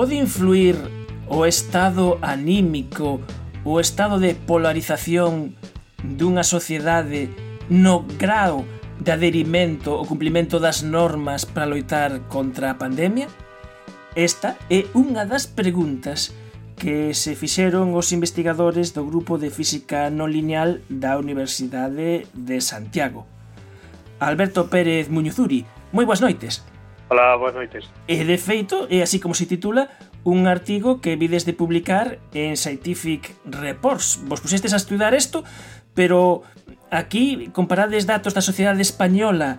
Pode influir o estado anímico, o estado de polarización dunha sociedade no grau de aderimento ou cumplimento das normas para loitar contra a pandemia? Esta é unha das preguntas que se fixeron os investigadores do grupo de física non lineal da Universidade de Santiago. Alberto Pérez Muñuzuri, moi boas noites. Hola, boas noites. E de feito, é así como se titula un artigo que vides de publicar en Scientific Reports. Vos pusestes a estudar isto, pero aquí comparades datos da sociedade española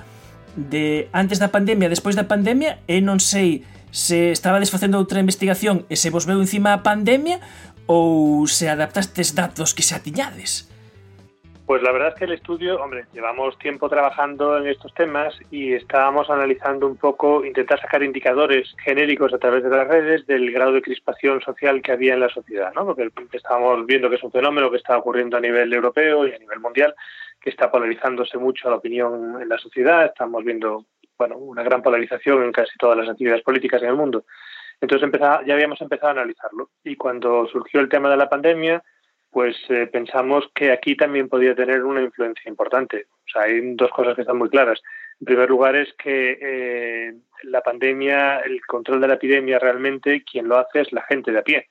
de antes da pandemia, despois da pandemia, e non sei se estabades facendo outra investigación e se vos veu encima a pandemia ou se adaptastes datos que xa tiñades. Pues la verdad es que el estudio, hombre, llevamos tiempo trabajando en estos temas y estábamos analizando un poco, intentar sacar indicadores genéricos a través de las redes del grado de crispación social que había en la sociedad, ¿no? Porque estábamos viendo que es un fenómeno que está ocurriendo a nivel europeo y a nivel mundial, que está polarizándose mucho la opinión en la sociedad, estamos viendo bueno, una gran polarización en casi todas las actividades políticas en el mundo. Entonces ya habíamos empezado a analizarlo. Y cuando surgió el tema de la pandemia, pues eh, pensamos que aquí también podía tener una influencia importante. O sea, hay dos cosas que están muy claras. En primer lugar es que eh, la pandemia, el control de la epidemia realmente quien lo hace es la gente de a pie.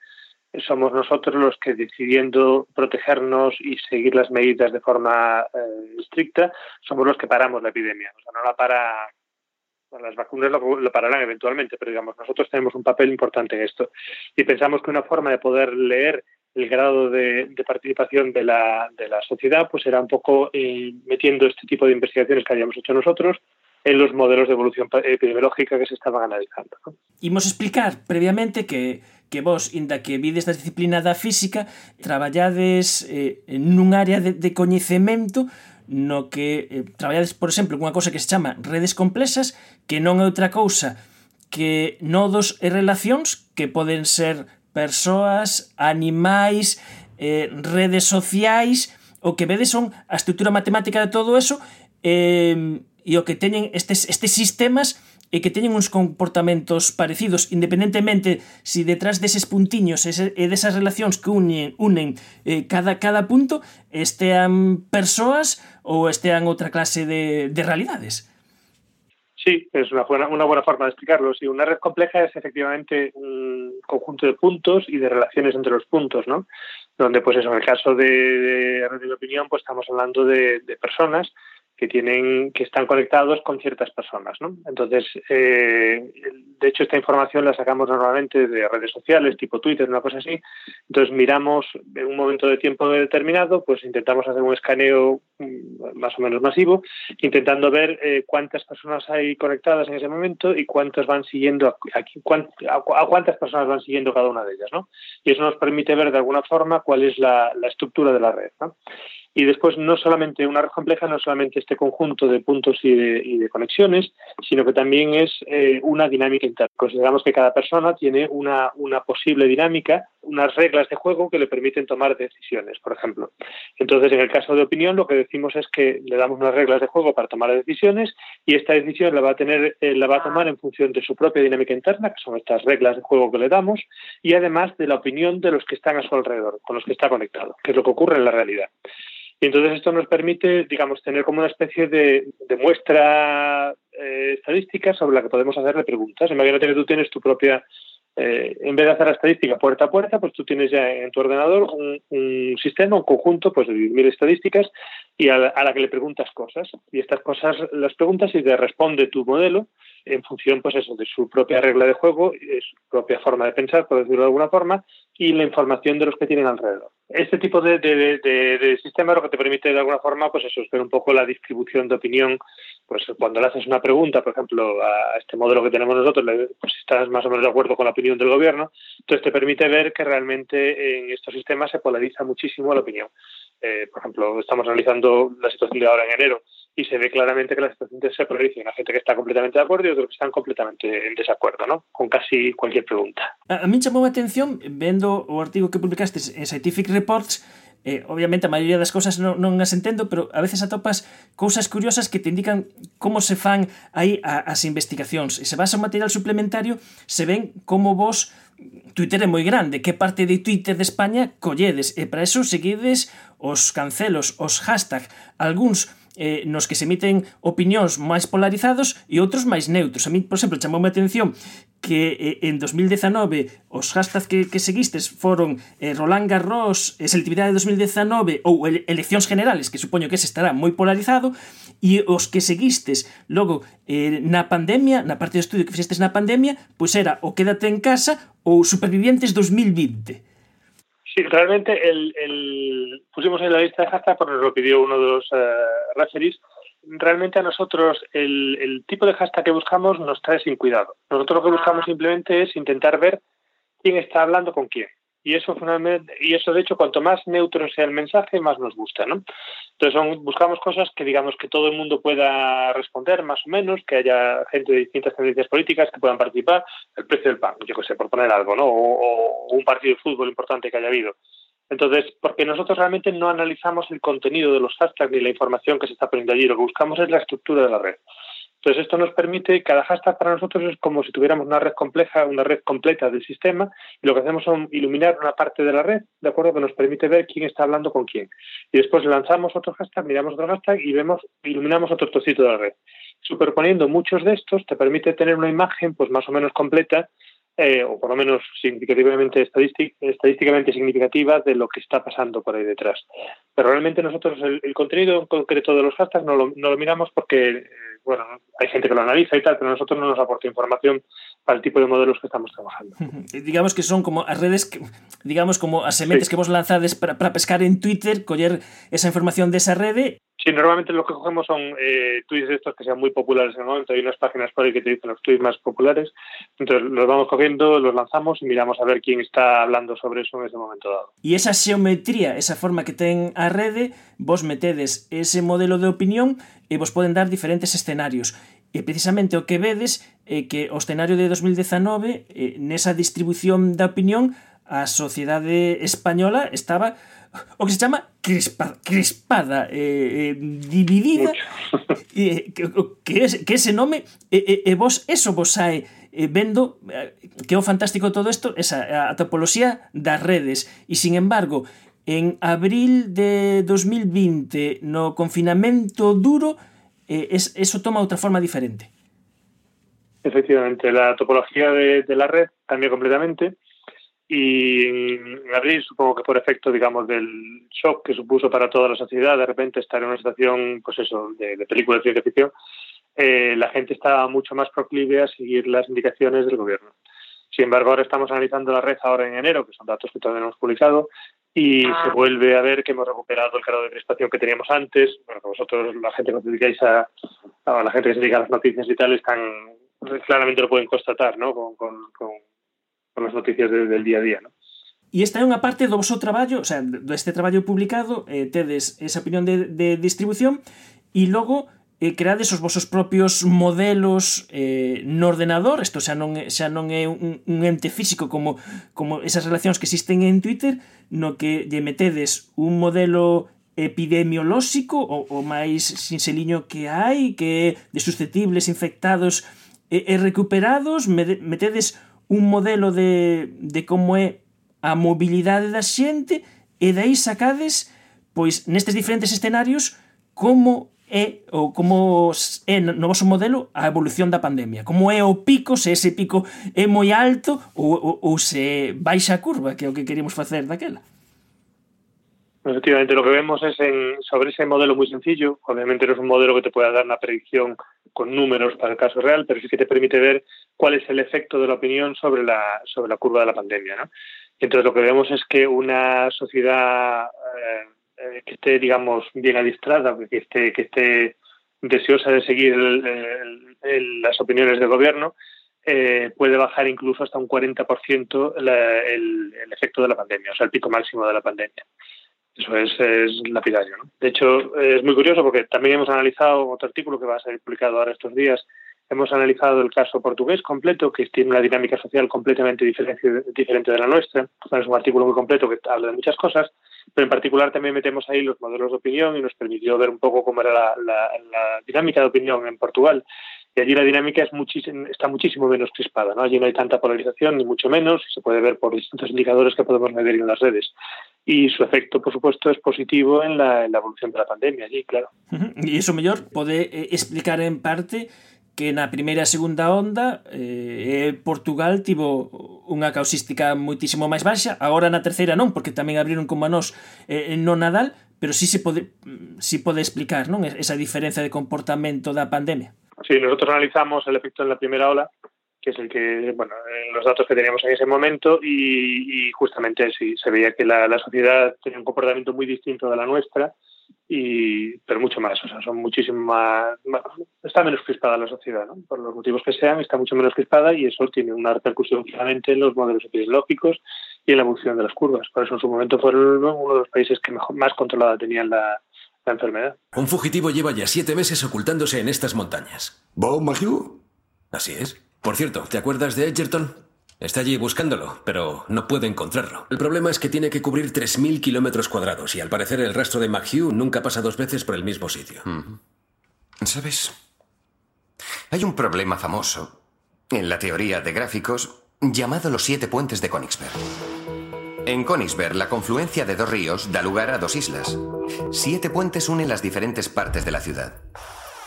Somos nosotros los que decidiendo protegernos y seguir las medidas de forma eh, estricta, somos los que paramos la epidemia. O sea, no la para las vacunas lo, pararán eventualmente, pero digamos, nosotros tenemos un papel importante en esto. Y pensamos que una forma de poder leer el grado de, de participación de la, de la, sociedad, pues era un poco eh, metiendo este tipo de investigaciones que habíamos hecho nosotros en los modelos de evolución epidemiológica que se estaban analizando. ¿no? Imos explicar previamente que que vos, inda que vides da disciplina da física, traballades eh, nun área de, de coñecemento no que eh, traballades, por exemplo, cunha cousa que se chama redes complexas, que non é outra cousa que nodos e relacións que poden ser persoas, animais, eh, redes sociais, o que vedes son a estrutura matemática de todo eso eh, e o que teñen estes, estes sistemas e que teñen uns comportamentos parecidos independentemente si detrás deses puntiños e desas relacións que unen, unen eh, cada, cada punto estean persoas ou estean outra clase de, de realidades. Sí, es una buena, una buena forma de explicarlo. Sí, una red compleja es efectivamente un conjunto de puntos y de relaciones entre los puntos, ¿no? Donde, pues eso, en el caso de, de red de opinión, pues estamos hablando de, de personas que tienen que están conectados con ciertas personas, ¿no? Entonces, eh, de hecho, esta información la sacamos normalmente de redes sociales, tipo Twitter, una cosa así. Entonces, miramos en un momento de tiempo determinado, pues intentamos hacer un escaneo mm, más o menos masivo, intentando ver eh, cuántas personas hay conectadas en ese momento y cuántas van siguiendo a, a, cuántas personas van siguiendo cada una de ellas, ¿no? Y eso nos permite ver de alguna forma cuál es la, la estructura de la red, ¿no? Y después, no solamente una red compleja, no solamente este conjunto de puntos y de, conexiones, sino que también es eh, una dinámica interna. Consideramos que cada persona tiene una, una posible dinámica, unas reglas de juego que le permiten tomar decisiones, por ejemplo. Entonces, en el caso de opinión, lo que decimos es que le damos unas reglas de juego para tomar decisiones y esta decisión la va a tener, eh, la va a tomar en función de su propia dinámica interna, que son estas reglas de juego que le damos, y además de la opinión de los que están a su alrededor, con los que está conectado, que es lo que ocurre en la realidad. Y entonces esto nos permite, digamos, tener como una especie de, muestra eh, estadística sobre la que podemos hacerle preguntas. Imagínate que tú tienes tu propia, eh, en vez de hacer la estadística puerta a puerta, pues tú tienes ya en tu ordenador un, sistema, un conjunto pues, de mil estadísticas y a la, a la, que le preguntas cosas. Y estas cosas las preguntas y te responde tu modelo en función pues eso, de su propia regla de juego, su propia forma de pensar, por decirlo de alguna forma, y la información de los que tienen alrededor. Este tipo de, de, de, sistema lo que te permite de alguna forma, pues eso, es ver un poco la distribución de opinión. Pues cuando le haces una pregunta, por ejemplo, a este modelo que tenemos nosotros, pues estás más o menos de acuerdo con la opinión del gobierno, entonces te permite ver que realmente en estos sistemas se polariza muchísimo la opinión. Eh, por ejemplo, estamos analizando la situación de ahora en enero y se ve claramente que las situaciones se polarizan. Hay gente que está completamente de acuerdo y otros que están completamente en desacuerdo, ¿no? Con casi cualquier pregunta. A, a mí chamou a atención, vendo o artigo que publicastes en Scientific Reports, eh, obviamente a maioría das cousas non, non as entendo, pero a veces atopas cousas curiosas que te indican como se fan aí a, as investigacións. E se vas ao material suplementario, se ven como vos Twitter é moi grande, que parte de Twitter de España colledes, e para eso seguides os cancelos, os hashtag, algúns eh, nos que se emiten opinións máis polarizados e outros máis neutros. A mí, por exemplo, chamoume a atención que eh, en 2019 os hashtags que, que seguistes foron eh, Roland Garros, eh, selectividade de 2019 ou ele, eleccións generales, que supoño que ese estará moi polarizado, e os que seguistes logo eh, na pandemia, na parte do estudio que fixestes na pandemia, pois era o quédate en casa ou supervivientes 2020 Sí, realmente el, el, pusimos en la lista de hashtag porque nos lo pidió uno de los uh, referees. Realmente a nosotros el, el, tipo de hashtag que buscamos nos trae sin cuidado. Nosotros lo que buscamos simplemente es intentar ver quién está hablando con quién y eso y eso de hecho cuanto más neutro sea el mensaje más nos gusta no entonces buscamos cosas que digamos que todo el mundo pueda responder más o menos que haya gente de distintas tendencias políticas que puedan participar el precio del pan yo qué sé por poner algo no o, o un partido de fútbol importante que haya habido. Entonces, porque nosotros realmente no analizamos el contenido de los hashtags ni la información que se está poniendo allí, lo que buscamos es la estructura de la red. Entonces, esto nos permite, cada hashtag para nosotros es como si tuviéramos una red compleja, una red completa del sistema, y lo que hacemos es iluminar una parte de la red, ¿de acuerdo? Que nos permite ver quién está hablando con quién. Y después lanzamos otro hashtag, miramos otro hashtag y vemos, iluminamos otro trocito de la red. Superponiendo muchos de estos, te permite tener una imagen, pues más o menos completa, eh, o por lo menos significativamente estadístic, estadísticamente significativa de lo que está pasando por ahí detrás. Pero realmente nosotros el, el contenido en concreto de los hashtags no lo, no lo miramos porque eh, bueno, hay gente que lo analiza y tal, pero nosotros no nos aporta información para el tipo de modelos que estamos trabajando. digamos que son como redes, que, digamos como as sementes sí. que vos lanzades para, para pescar en Twitter, coller esa información de esa rede Sí, normalmente lo que cogemos son eh, tweets estos que sean muy populares en el momento. Hay unas páginas por ahí que te dicen los tweets más populares. Entonces los vamos cogiendo, los lanzamos y miramos a ver quién está hablando sobre eso en ese momento dado. E esa xeometría, esa forma que ten a rede, vos metedes ese modelo de opinión e vos poden dar diferentes escenarios. E precisamente o que vedes é que o escenario de 2019, eh, nesa distribución da opinión, a sociedade española estaba o que se chama crispa, crispada, eh, eh, dividida, eh, que, que, es, que ese nome, e eh, eh, vos eso vos sae eh, vendo eh, que é o fantástico todo isto, esa, a topoloxía das redes, e sin embargo, en abril de 2020, no confinamento duro, eh, es, eso toma outra forma diferente. Efectivamente, la topología de, de la red cambia completamente. Y en abril supongo que por efecto digamos del shock que supuso para toda la sociedad de repente estar en una situación pues eso de, de película de ciencia ficción eh, la gente estaba mucho más proclive a seguir las indicaciones del gobierno. Sin embargo ahora estamos analizando la red ahora en enero que son datos que todavía no hemos publicado y ah. se vuelve a ver que hemos recuperado el grado de crispación que teníamos antes. Bueno vosotros la gente que os dedicáis a, a la gente que se dedica a las noticias y tal están claramente lo pueden constatar no con, con, con con as noticias de, del día a día, ¿no? E esta é unha parte do vosso traballo, o sea, deste traballo publicado, eh, tedes esa opinión de, de distribución e logo eh, creades os vosos propios modelos eh, no ordenador, isto xa non, xa non é un, un ente físico como, como esas relacións que existen en Twitter, no que lle metedes un modelo epidemiolóxico o, o máis sinxeliño que hai, que de susceptibles infectados e, e recuperados, metedes un modelo de, de como é a mobilidade da xente e dai sacades pois nestes diferentes escenarios como é ou como é no vosso modelo a evolución da pandemia, como é o pico, se ese pico é moi alto ou, ou, ou se baixa a curva, que é o que queríamos facer daquela. Efectivamente, lo que vemos es en, sobre ese modelo muy sencillo, obviamente no es un modelo que te pueda dar una predicción con números para el caso real, pero sí que te permite ver cuál es el efecto de la opinión sobre la, sobre la curva de la pandemia. ¿no? Entonces lo que vemos es que una sociedad eh, eh, que esté, digamos, bien adiestrada, que esté, que esté deseosa de seguir las opiniones del gobierno, eh, puede bajar incluso hasta un 40% el, el efecto de la pandemia, o sea, el pico máximo de la pandemia. Eso es, es lapidario. ¿no? De hecho, es muy curioso porque también hemos analizado otro artículo que va a ser publicado ahora estos días. Hemos analizado el caso portugués completo, que tiene una dinámica social completamente diferente, de la nuestra. Es un artículo muy completo que habla de muchas cosas, pero en particular también metemos ahí los modelos de opinión y nos permitió ver un poco cómo era la, la dinámica de opinión en Portugal y allí la dinámica es muchísimo, está muchísimo menos crispada. ¿no? Allí no hay tanta polarización, ni mucho menos, se puede ver por distintos indicadores que podemos medir en las redes. y su efecto, por supuesto, es positivo en la, en la evolución de la pandemia allí, claro. E iso mellor pode eh, explicar en parte que na primeira e segunda onda eh, eh Portugal tivo unha causística moitísimo máis baixa, agora na terceira non, porque tamén abriron como a nós eh, no Nadal, pero sí se pode, sí pode explicar non esa diferencia de comportamento da pandemia. Sí, nosotros analizamos el efecto en la primera ola que es el que, bueno, los datos que teníamos en ese momento y, y justamente sí, se veía que la, la, sociedad tenía un comportamiento muy distinto de la nuestra, y, pero mucho más, o sea, son muchísimo más, está menos crispada la sociedad, ¿no? Por los motivos que sean, está mucho menos crispada y eso tiene una repercusión claramente en los modelos epidemiológicos y en la evolución de las curvas. Por eso en su momento fueron uno de los países que mejor, más controlada tenían la, la enfermedad. Un fugitivo lleva ya siete meses ocultándose en estas montañas. ¿Bob Magiu? Así es. Por cierto, ¿te acuerdas de Edgerton? Está allí buscándolo, pero no puede encontrarlo. El problema es que tiene que cubrir 3.000 kilómetros cuadrados y al parecer el rastro de McHugh nunca pasa dos veces por el mismo sitio. ¿Sabes? Hay un problema famoso en la teoría de gráficos llamado los siete puentes de Königsberg. En Königsberg, la confluencia de dos ríos da lugar a dos islas. Siete puentes unen las diferentes partes de la ciudad.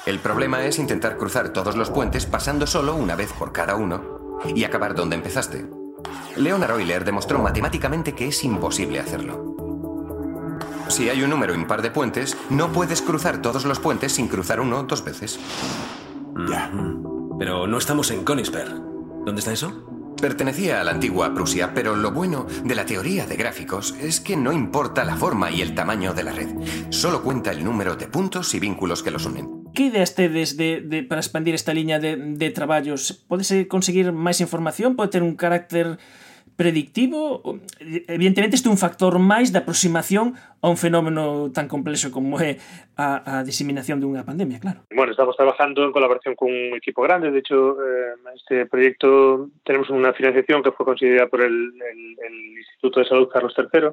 El problema es intentar cruzar todos los puentes pasando solo una vez por cada uno y acabar donde empezaste. Leonard Euler demostró matemáticamente que es imposible hacerlo. Si hay un número impar de puentes, no puedes cruzar todos los puentes sin cruzar uno dos veces. Ya. Pero no estamos en Königsberg. ¿Dónde está eso? Pertenecía a la antigua Prusia, pero lo bueno de la teoría de gráficos es que no importa la forma y el tamaño de la red, solo cuenta el número de puntos y vínculos que los unen. Que ideas tedes de, de, para expandir esta liña de, de traballos? Podese eh, conseguir máis información? Pode ter un carácter predictivo? Evidentemente este é un factor máis de aproximación a un fenómeno tan complexo como é a, a diseminación dunha pandemia, claro. Bueno, estamos trabajando en colaboración con un equipo grande. De hecho, eh, este proyecto tenemos una financiación que fue considerada por el, el, el Instituto de Salud Carlos III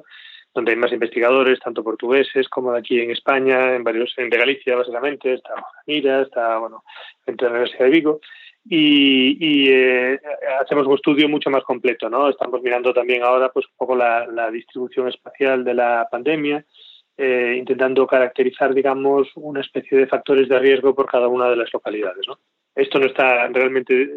donde hay más investigadores, tanto portugueses como de aquí en España, en varios, en Galicia básicamente, está Mira, está, bueno, gente de la Universidad de Vigo, y, eh, hacemos un estudio mucho más completo, ¿no? Estamos mirando también ahora pues un poco la, la distribución espacial de la pandemia, eh, intentando caracterizar, digamos, una especie de factores de riesgo por cada una de las localidades, ¿no? Esto no está realmente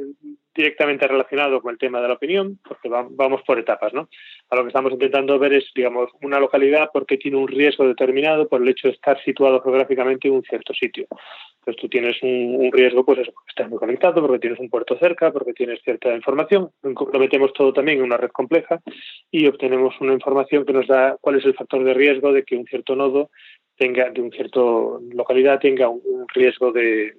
directamente relacionado con el tema de la opinión, porque vamos por etapas, ¿no? A lo que estamos intentando ver es, digamos, una localidad porque tiene un riesgo determinado por el hecho de estar situado geográficamente en un cierto sitio. Entonces tú tienes un, riesgo, pues eso, porque estás muy conectado, porque tienes un puerto cerca, porque tienes cierta información. Lo metemos todo también en una red compleja y obtenemos una información que nos da cuál es el factor de riesgo de que un cierto nodo tenga, de un cierto localidad tenga un riesgo de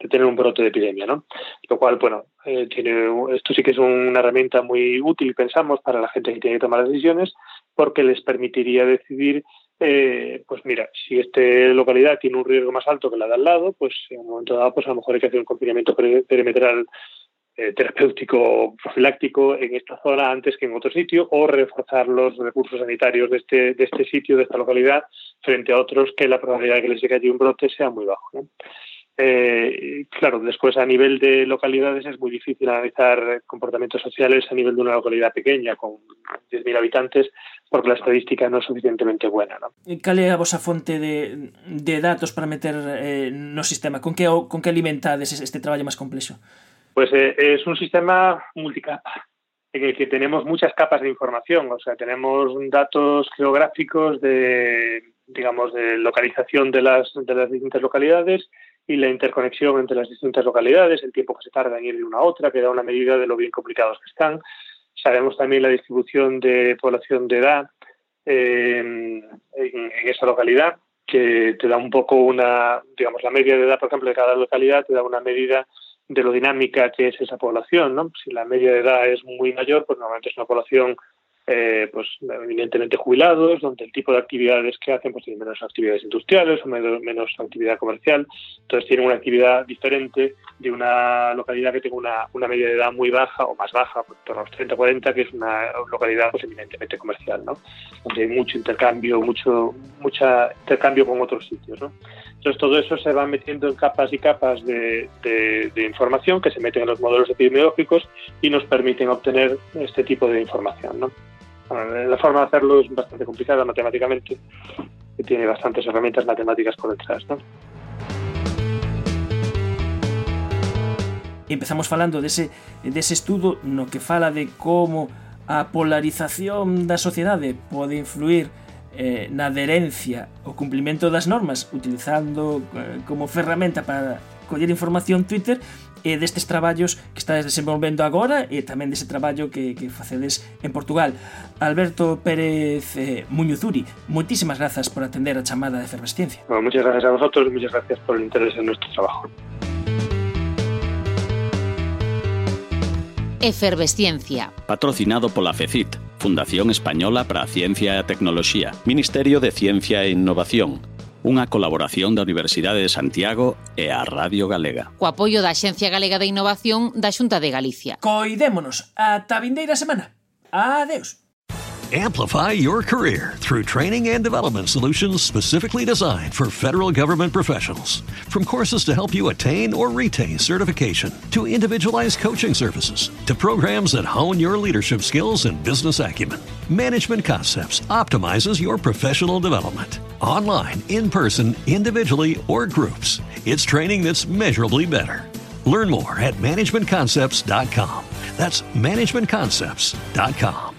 de tener un brote de epidemia, ¿no? Lo cual, bueno, eh, tiene, esto sí que es una herramienta muy útil, pensamos, para la gente que tiene que tomar decisiones, porque les permitiría decidir, eh, pues mira, si esta localidad tiene un riesgo más alto que la de al lado, pues en un momento dado, pues a lo mejor hay que hacer un confinamiento perimetral eh, terapéutico profiláctico en esta zona antes que en otro sitio o reforzar los recursos sanitarios de este, de este sitio, de esta localidad, frente a otros que la probabilidad de que les llegue allí un brote sea muy bajo. ¿no? Eh, claro, después a nivel de localidades es muy difícil analizar comportamientos sociales a nivel de una localidad pequeña con 10.000 habitantes porque la estadística no es suficientemente buena. ¿no? Cal é a vosa fonte de, de datos para meter eh, no sistema? Con que, con que alimentades este traballo máis complexo? Pues eh, es un sistema multicapa en el que tenemos muchas capas de información, o sea, tenemos datos geográficos de digamos de localización de las de las distintas localidades y la interconexión entre las distintas localidades, el tiempo que se tarda en ir de una a otra, que da una medida de lo bien complicados que están. Sabemos también la distribución de población de edad en, en, esa localidad, que te da un poco una, digamos, la media de edad, por ejemplo, de cada localidad, te da una medida de lo dinámica que es esa población, ¿no? Si la media de edad es muy mayor, pues normalmente es una población eh, pues evidentemente jubilados, donde el tipo de actividades que hacen pues tienen menos actividades industriales o menos, actividad comercial, entonces tienen una actividad diferente de una localidad que tenga una, una media de edad muy baja o más baja, por torno a los 30 40, que es una localidad pues evidentemente comercial, ¿no? donde hay mucho intercambio, mucho mucha intercambio con otros sitios, ¿no? Entonces todo eso se va metiendo en capas y capas de, de, de información que se meten en los modelos epidemiológicos y nos permiten obtener este tipo de información, ¿no? La forma de hacerlo es bastante complicada matemáticamente y tiene bastantes herramientas matemáticas por detrás, ¿no? Empezamos falando dese, dese estudo no que fala de como a polarización da sociedade pode influir eh, na adherencia ao cumplimento das normas utilizando eh, como ferramenta para coller información Twitter e destes traballos que estades desenvolvendo agora e tamén dese traballo que, que facedes en Portugal. Alberto Pérez eh, Muñuzuri, moitísimas grazas por atender a chamada de Efervesciencia. Bueno, muchas gracias a vosotros y muchas gracias por el interés en nuestro trabajo. Efervesciencia. Patrocinado pola FECIT, Fundación Española para a Ciencia e a Tecnoloxía, Ministerio de Ciencia e Innovación, unha colaboración da Universidade de Santiago e a Radio Galega. Co apoio da Axencia Galega de Innovación da Xunta de Galicia. Coidémonos ata vindeira semana. Adeus. Amplify your career through training and development solutions specifically designed for federal government professionals. From courses to help you attain or retain certification, to individualized coaching services, to programs that hone your leadership skills and business acumen, Management Concepts optimizes your professional development. Online, in person, individually, or groups, it's training that's measurably better. Learn more at managementconcepts.com. That's managementconcepts.com.